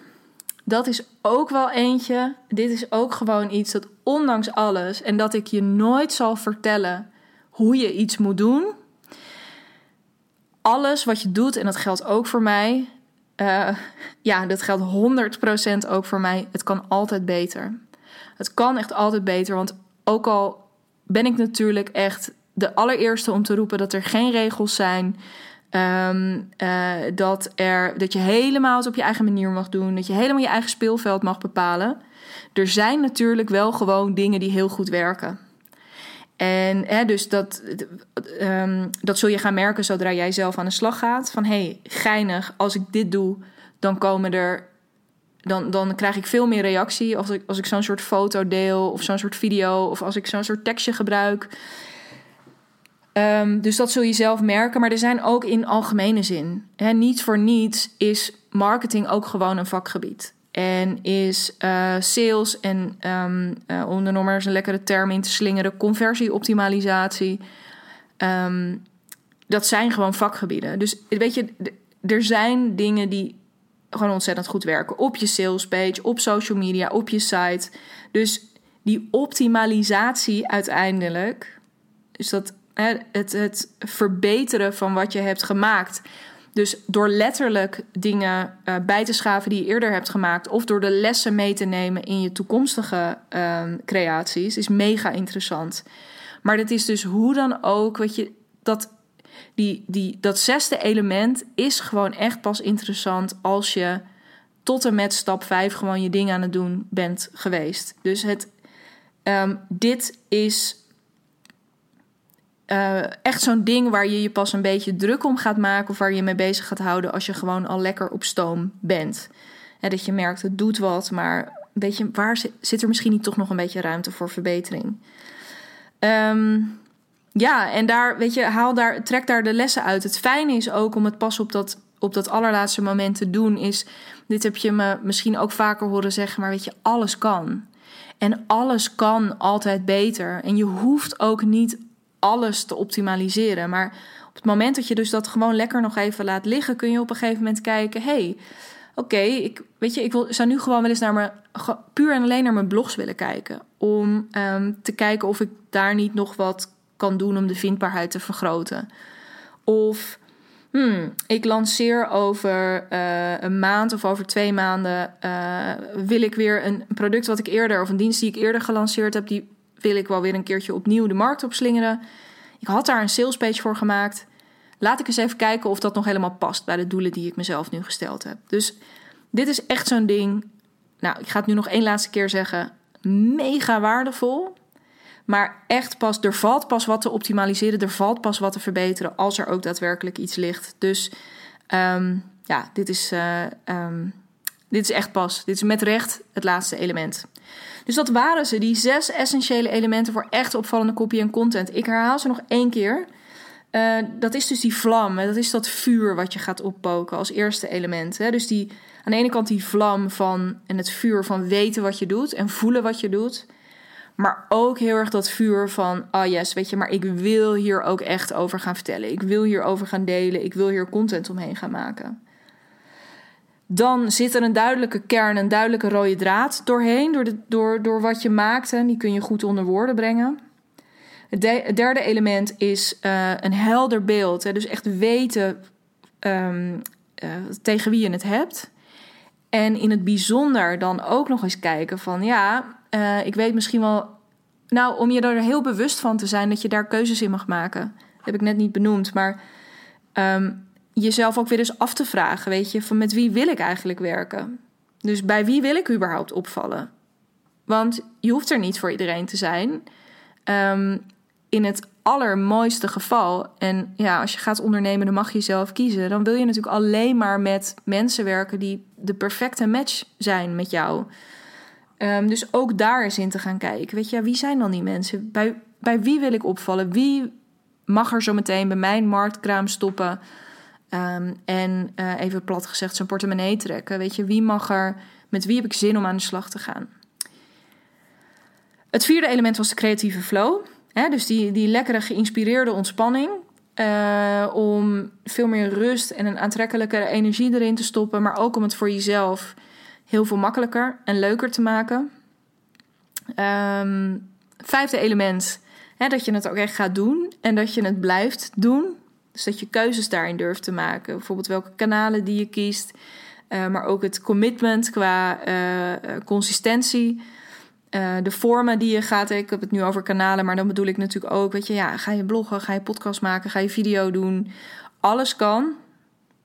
dat is ook wel eentje. Dit is ook gewoon iets dat ondanks alles en dat ik je nooit zal vertellen hoe je iets moet doen. Alles wat je doet, en dat geldt ook voor mij. Uh, ja, dat geldt 100% ook voor mij. Het kan altijd beter. Het kan echt altijd beter. Want ook al ben ik natuurlijk echt de allereerste om te roepen dat er geen regels zijn. Um, uh, dat, er, dat je helemaal het op je eigen manier mag doen. Dat je helemaal je eigen speelveld mag bepalen. Er zijn natuurlijk wel gewoon dingen die heel goed werken. En hè, dus dat, um, dat zul je gaan merken zodra jij zelf aan de slag gaat. Van hey, geinig, als ik dit doe, dan komen er. Dan, dan krijg ik veel meer reactie als ik, als ik zo'n soort foto deel of zo'n soort video of als ik zo'n soort tekstje gebruik. Um, dus dat zul je zelf merken. Maar er zijn ook in algemene zin. Hè, niet voor niets is marketing ook gewoon een vakgebied. En is uh, sales en um, uh, om er nog maar eens een lekkere term in te slingeren, conversieoptimalisatie. Um, dat zijn gewoon vakgebieden. Dus weet je, er zijn dingen die gewoon ontzettend goed werken. Op je salespage, op social media, op je site. Dus die optimalisatie uiteindelijk, dus dat het, het verbeteren van wat je hebt gemaakt. Dus door letterlijk dingen uh, bij te schaven die je eerder hebt gemaakt, of door de lessen mee te nemen in je toekomstige uh, creaties, is mega interessant. Maar dat is dus hoe dan ook, wat je, dat, die, die, dat zesde element is gewoon echt pas interessant als je tot en met stap 5 gewoon je ding aan het doen bent geweest. Dus het, um, dit is uh, echt zo'n ding waar je je pas een beetje druk om gaat maken of waar je mee bezig gaat houden als je gewoon al lekker op stoom bent. En dat je merkt, het doet wat, maar weet je, waar zit er misschien niet toch nog een beetje ruimte voor verbetering? Um, ja, en daar, weet je, haal daar, trek daar de lessen uit. Het fijne is ook om het pas op dat, op dat allerlaatste moment te doen, is, dit heb je me misschien ook vaker horen zeggen, maar weet je, alles kan. En alles kan altijd beter. En je hoeft ook niet alles te optimaliseren. Maar op het moment dat je dus dat gewoon lekker nog even laat liggen, kun je op een gegeven moment kijken: hey, oké, ik, weet je, ik wil, zou nu gewoon wel eens naar mijn, puur en alleen naar mijn blogs willen kijken. Om um, te kijken of ik daar niet nog wat kan doen om de vindbaarheid te vergroten. Of hmm, ik lanceer over uh, een maand of over twee maanden. Uh, wil ik weer een product wat ik eerder, of een dienst die ik eerder gelanceerd heb, die wil ik wel weer een keertje opnieuw de markt opslingeren. Ik had daar een salespage voor gemaakt. Laat ik eens even kijken of dat nog helemaal past bij de doelen die ik mezelf nu gesteld heb. Dus dit is echt zo'n ding. Nou, ik ga het nu nog één laatste keer zeggen. Mega waardevol. Maar echt pas, er valt pas wat te optimaliseren. Er valt pas wat te verbeteren als er ook daadwerkelijk iets ligt. Dus um, ja, dit is, uh, um, dit is echt pas. Dit is met recht het laatste element. Dus dat waren ze, die zes essentiële elementen voor echt opvallende copy en content. Ik herhaal ze nog één keer. Uh, dat is dus die vlam, dat is dat vuur wat je gaat oppoken als eerste element. Hè? Dus die, aan de ene kant die vlam van en het vuur van weten wat je doet en voelen wat je doet. Maar ook heel erg dat vuur van, ah oh yes, weet je, maar ik wil hier ook echt over gaan vertellen. Ik wil hierover gaan delen. Ik wil hier content omheen gaan maken dan zit er een duidelijke kern, een duidelijke rode draad doorheen, door, de, door, door wat je maakt. En die kun je goed onder woorden brengen. Het, derde element is uh, een helder beeld. Hè, dus echt weten um, uh, tegen wie je het hebt. En in het bijzonder dan ook nog eens kijken van ja, uh, ik weet misschien wel. Nou, om je er heel bewust van te zijn dat je daar keuzes in mag maken. Dat heb ik net niet benoemd. Maar um, jezelf ook weer eens af te vragen, weet je, van met wie wil ik eigenlijk werken? Dus bij wie wil ik überhaupt opvallen? Want je hoeft er niet voor iedereen te zijn. Um, in het allermooiste geval, en ja, als je gaat ondernemen, dan mag je zelf kiezen. Dan wil je natuurlijk alleen maar met mensen werken die de perfecte match zijn met jou. Um, dus ook daar eens in te gaan kijken. Weet je, wie zijn dan die mensen? Bij, bij wie wil ik opvallen? Wie mag er zo meteen bij mijn marktkraam stoppen? Um, en uh, even plat gezegd, zijn portemonnee trekken. Weet je, wie mag er, met wie heb ik zin om aan de slag te gaan? Het vierde element was de creatieve flow. Hè? Dus die, die lekkere geïnspireerde ontspanning. Uh, om veel meer rust en een aantrekkelijkere energie erin te stoppen. Maar ook om het voor jezelf heel veel makkelijker en leuker te maken. Ehm, vijfde element, hè, dat je het ook echt gaat doen en dat je het blijft doen. Dus dat je keuzes daarin durft te maken. Bijvoorbeeld welke kanalen die je kiest. Uh, maar ook het commitment qua uh, consistentie. Uh, de vormen die je gaat. Ik heb het nu over kanalen, maar dan bedoel ik natuurlijk ook. Weet je, ja, ga je bloggen, ga je podcast maken, ga je video doen. Alles kan.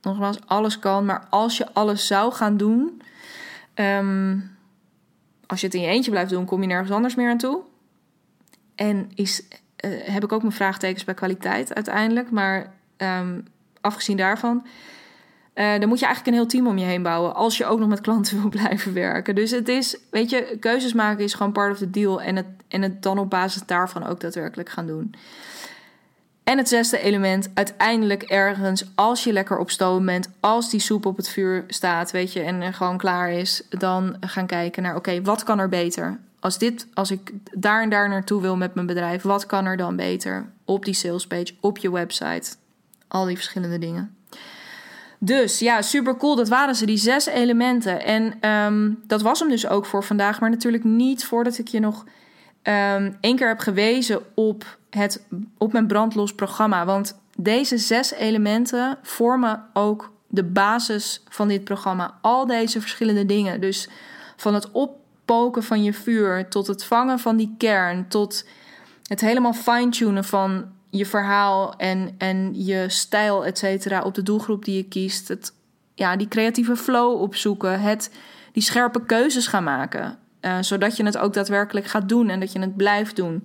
Nogmaals, alles kan. Maar als je alles zou gaan doen. Um, als je het in je eentje blijft doen, kom je nergens anders meer aan toe. En is, heb ik ook mijn vraagtekens bij kwaliteit uiteindelijk. Maar um, afgezien daarvan uh, dan moet je eigenlijk een heel team om je heen bouwen. Als je ook nog met klanten wil blijven werken. Dus het is, weet je, keuzes maken is gewoon part of the deal. En het, en het dan op basis daarvan ook daadwerkelijk gaan doen. En het zesde element, uiteindelijk ergens, als je lekker op stoom bent, als die soep op het vuur staat, weet je, en gewoon klaar is, dan gaan kijken naar, oké, wat kan er beter? Als, dit, als ik daar en daar naartoe wil met mijn bedrijf, wat kan er dan beter? Op die salespage, op je website, al die verschillende dingen. Dus ja, super cool. Dat waren ze, die zes elementen. En ehm, dat was hem dus ook voor vandaag. Maar natuurlijk niet voordat ik je nog um, één keer heb gewezen op, het, op mijn brandlos programma. Want deze zes elementen vormen ook de basis van dit programma. Al deze verschillende dingen. Dus van het oppoken van je vuur tot het vangen van die kern, tot het helemaal fine-tunen van je verhaal en, en je stijl, et cetera, op de doelgroep die je kiest. Het, ja, die creatieve flow opzoeken. Het, die scherpe keuzes gaan maken. Uh, zodat je het ook daadwerkelijk gaat doen en dat je het blijft doen.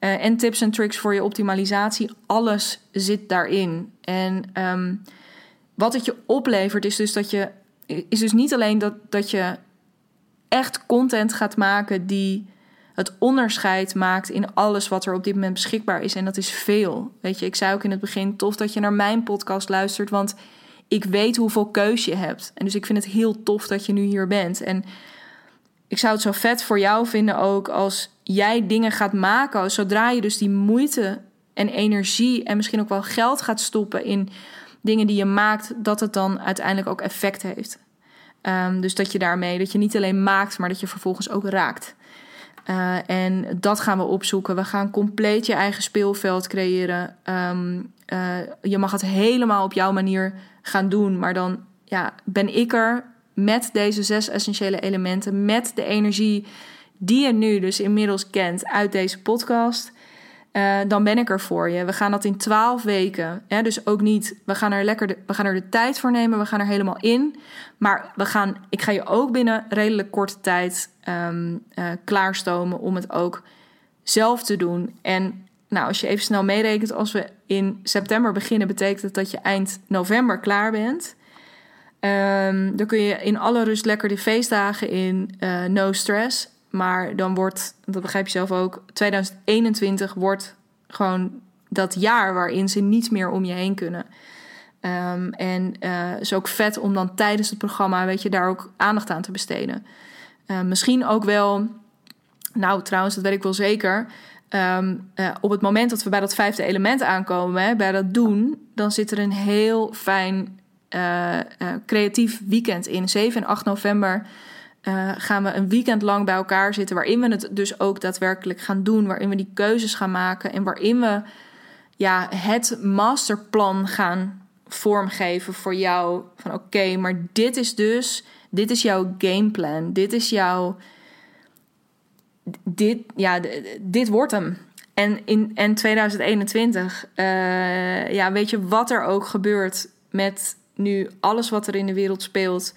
Uh, en tips en tricks voor je optimalisatie. Alles zit daarin. En um, wat het je oplevert is dus dat je. Is dus niet alleen dat, dat je echt content gaat maken die het onderscheid maakt in alles wat er op dit moment beschikbaar is. En dat is veel. Weet je, ik zei ook in het begin: tof dat je naar mijn podcast luistert, want ik weet hoeveel keus je hebt. En dus ik vind het heel tof dat je nu hier bent. En ik zou het zo vet voor jou vinden ook als jij dingen gaat maken, zodra je dus die moeite en energie en misschien ook wel geld gaat stoppen in dingen die je maakt, dat het dan uiteindelijk ook effect heeft. Um, dus dat je daarmee, dat je niet alleen maakt, maar dat je vervolgens ook raakt. Uh, en dat gaan we opzoeken. We gaan compleet je eigen speelveld creëren. Um, uh, je mag het helemaal op jouw manier gaan doen. Maar dan ja, ben ik er met deze zes essentiële elementen, met de energie die je nu dus inmiddels kent uit deze podcast. Uh, dan ben ik er voor je. We gaan dat in twaalf weken. Hè? Dus ook niet, we gaan er lekker de, we gaan er de tijd voor nemen. We gaan er helemaal in. Maar we gaan, ik ga je ook binnen redelijk korte tijd um, uh, klaarstomen om het ook zelf te doen. En nou, als je even snel meerekent, als we in september beginnen, betekent dat dat je eind november klaar bent. Um, dan kun je in alle rust lekker de feestdagen in, uh, no stress. Maar dan wordt, dat begrijp je zelf ook, 2021 wordt gewoon dat jaar waarin ze niet meer om je heen kunnen. Um, en uh, is ook vet om dan tijdens het programma, weet je, daar ook aandacht aan te besteden. Uh, misschien ook wel, nou trouwens, dat weet ik wel zeker. Um, uh, op het moment dat we bij dat vijfde element aankomen, hè, bij dat doen, dan zit er een heel fijn creatief weekend in. 7 en 8 november gaan we een weekend lang bij elkaar zitten. Waarin we het dus ook daadwerkelijk gaan doen. Waarin we die keuzes gaan maken. En waarin we ja, het masterplan gaan vormgeven voor jou. Van oké, maar dit is dus. Dit is jouw gameplan. Dit is jouw. Dit, ja, dit wordt hem. En in en 2021, uh, eh, ja, weet je wat er ook gebeurt met nu alles wat er in de wereld speelt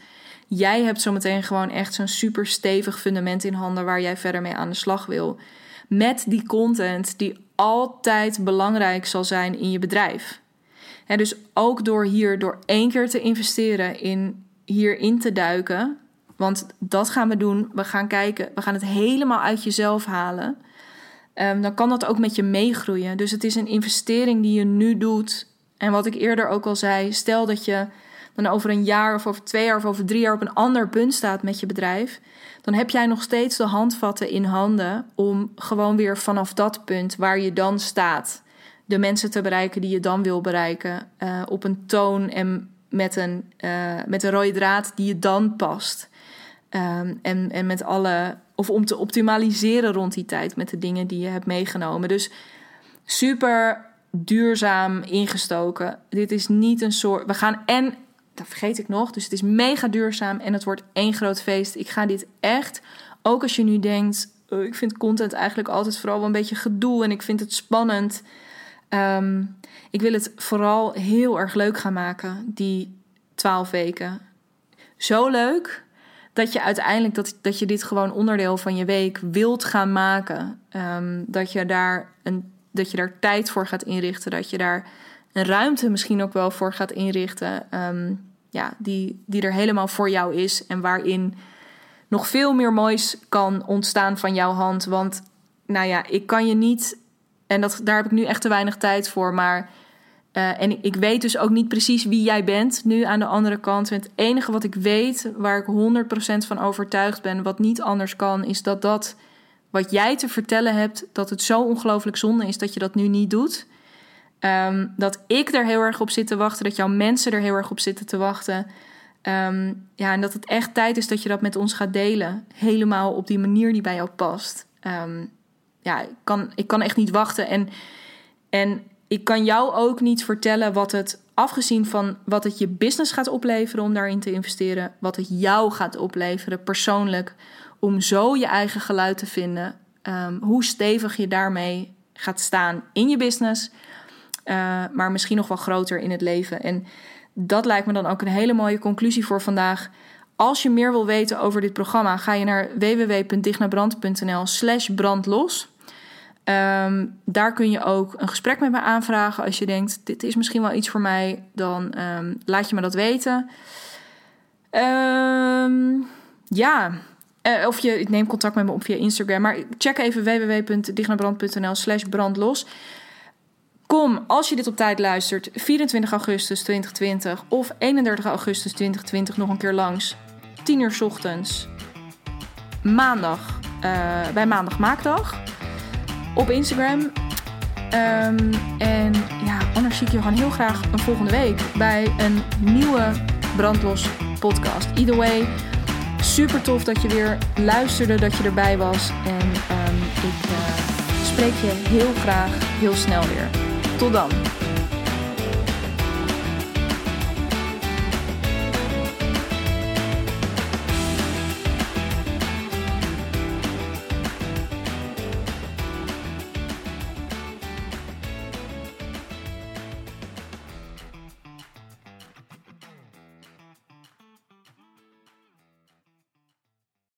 Jij hebt zometeen gewoon echt zo'n super stevig fundament in handen waar jij verder mee aan de slag wil. Met die content die altijd belangrijk zal zijn in je bedrijf. Dus ook door hier door één keer te investeren in hierin te duiken. Want dat gaan we doen. We gaan kijken. We gaan het helemaal uit jezelf halen. Um, dan kan dat ook met je meegroeien. Dus het is een investering die je nu doet. En wat ik eerder ook al zei, stel dat je dan over een jaar of over twee jaar of over drie jaar op een ander punt staat met je bedrijf, dan heb jij nog steeds de handvatten in handen om gewoon weer vanaf dat punt waar je dan staat, de mensen te bereiken die je dan wil bereiken, uh, op een toon en met een, uh, met een rode draad die je dan past. Ehm, en, en met alle, of om te optimaliseren rond die tijd met de dingen die je hebt meegenomen. Dus super duurzaam ingestoken. Dit is niet een soort. We gaan en. Dat vergeet ik nog. Dus het is mega duurzaam en het wordt één groot feest. Ik ga dit echt. Ook als je nu denkt. Oh, ik vind content eigenlijk altijd vooral wel een beetje gedoe en ik vind het spannend. Ehm, ik wil het vooral heel erg leuk gaan maken, die twaalf weken. Zo leuk dat je uiteindelijk dat, dat je dit gewoon onderdeel van je week wilt gaan maken. Ehm, dat, je daar een, dat je daar tijd voor gaat inrichten. Dat je daar een ruimte misschien ook wel voor gaat inrichten. Ehm, ja, die, die er helemaal voor jou is. En waarin nog veel meer moois kan ontstaan van jouw hand. Want nou ja, ik kan je niet. En dat, daar heb ik nu echt te weinig tijd voor. Maar uh, en ik weet dus ook niet precies wie jij bent nu aan de andere kant. het enige wat ik weet, waar ik 100% van overtuigd ben, wat niet anders kan, is dat dat wat jij te vertellen hebt, dat het zo ongelooflijk zonde is dat je dat nu niet doet. Um, dat ik er heel erg op zit te wachten, dat jouw mensen er heel erg op zitten te wachten. Um, ja, en dat het echt tijd is dat je dat met ons gaat delen. Helemaal op die manier die bij jou past. Um, ja, ik kan, ik kan echt niet wachten. En, en ik kan jou ook niet vertellen wat het, afgezien van wat het je business gaat opleveren om daarin te investeren, wat het jou gaat opleveren persoonlijk, om zo je eigen geluid te vinden, um, hoe stevig je daarmee gaat staan in je business, uh, maar misschien nog wel groter in het leven. En dat lijkt me dan ook een hele mooie conclusie voor vandaag. Als je meer wil weten over dit programma, ga je naar www.dignabrand.nl/slash brandlos. Um, daar kun je ook een gesprek met me aanvragen. Als je denkt, dit is misschien wel iets voor mij, dan um, laat je me dat weten. Um, ja, uh, of je neem contact met me op via Instagram. Maar check even www.dignabrand.nl slash brandlos. Kom, als je dit op tijd luistert, 24 augustus 2020 of 31 augustus 2020 nog een keer langs. 10 uur ochtends. Maandag, uh, bij Maandag Maakdag op Instagram. Um, en ja, anders zie ik je gewoon heel graag een volgende week bij een nieuwe Brandlos podcast. Either way, super tof dat je weer luisterde, dat je erbij was. En um, ik uh, spreek je heel graag heel snel weer. Tot dan.